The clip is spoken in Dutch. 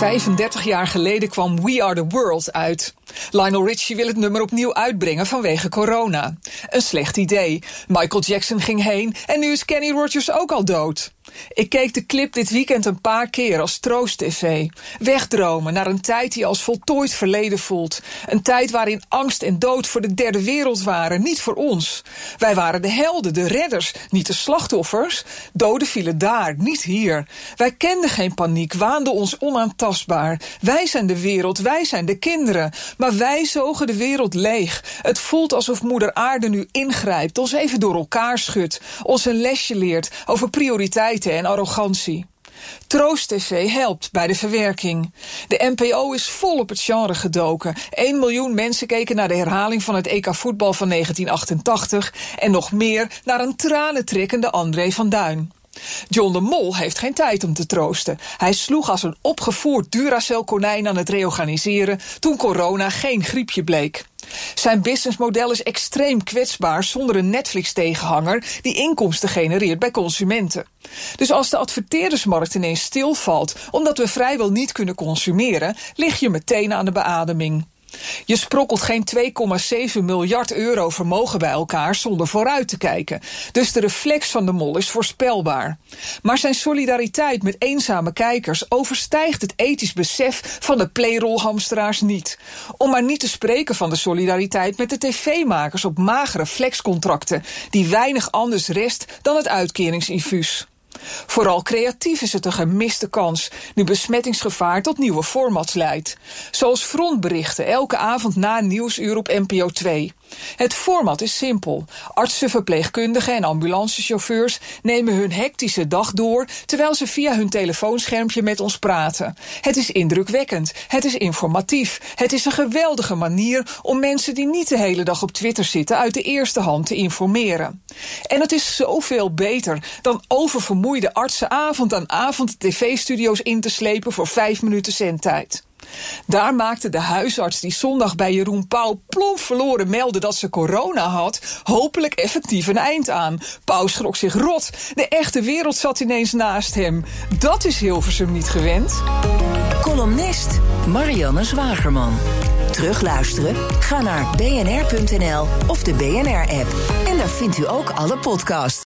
35 jaar geleden kwam We Are the World uit. Lionel Richie wil het nummer opnieuw uitbrengen vanwege corona. Een slecht idee. Michael Jackson ging heen en nu is Kenny Rogers ook al dood. Ik keek de clip dit weekend een paar keer als troost-tv. Wegdromen naar een tijd die als voltooid verleden voelt. Een tijd waarin angst en dood voor de derde wereld waren, niet voor ons. Wij waren de helden, de redders, niet de slachtoffers. Doden vielen daar, niet hier. Wij kenden geen paniek, waanden ons onaantastbaar. Wij zijn de wereld, wij zijn de kinderen. Maar wij zogen de wereld leeg. Het voelt alsof moeder aarde nu ingrijpt, ons even door elkaar schudt, ons een lesje leert over prioriteiten en arrogantie. Troost TV helpt bij de verwerking. De NPO is vol op het genre gedoken. 1 miljoen mensen keken naar de herhaling van het EK voetbal van 1988 en nog meer naar een tranentrekkende André van Duin. John de Mol heeft geen tijd om te troosten. Hij sloeg als een opgevoerd Duracell-konijn aan het reorganiseren toen corona geen griepje bleek. Zijn businessmodel is extreem kwetsbaar zonder een Netflix-tegenhanger die inkomsten genereert bij consumenten. Dus als de adverteerdersmarkt ineens stilvalt omdat we vrijwel niet kunnen consumeren, lig je meteen aan de beademing. Je sprokkelt geen 2,7 miljard euro vermogen bij elkaar zonder vooruit te kijken. Dus de reflex van de mol is voorspelbaar. Maar zijn solidariteit met eenzame kijkers overstijgt het ethisch besef van de playrolhamsteraars niet. Om maar niet te spreken van de solidariteit met de tv-makers op magere flexcontracten, die weinig anders rest dan het uitkeringsinfuus. Vooral creatief is het een gemiste kans, nu besmettingsgevaar tot nieuwe formats leidt. Zoals frontberichten elke avond na Nieuwsuur op NPO 2. Het format is simpel. Artsen, verpleegkundigen en ambulancechauffeurs nemen hun hectische dag door terwijl ze via hun telefoonschermpje met ons praten. Het is indrukwekkend, het is informatief, het is een geweldige manier om mensen die niet de hele dag op Twitter zitten uit de eerste hand te informeren. En het is zoveel beter dan oververmoeide artsen avond aan avond tv-studio's in te slepen voor vijf minuten zendtijd. Daar maakte de huisarts die zondag bij Jeroen Pauw plomp verloren meldde dat ze corona had, hopelijk effectief een eind aan. Pauw schrok zich rot. De echte wereld zat ineens naast hem. Dat is Hilversum niet gewend. Columnist Marianne Zwagerman. Terugluisteren? Ga naar bnr.nl of de BNR-app. En daar vindt u ook alle podcasts.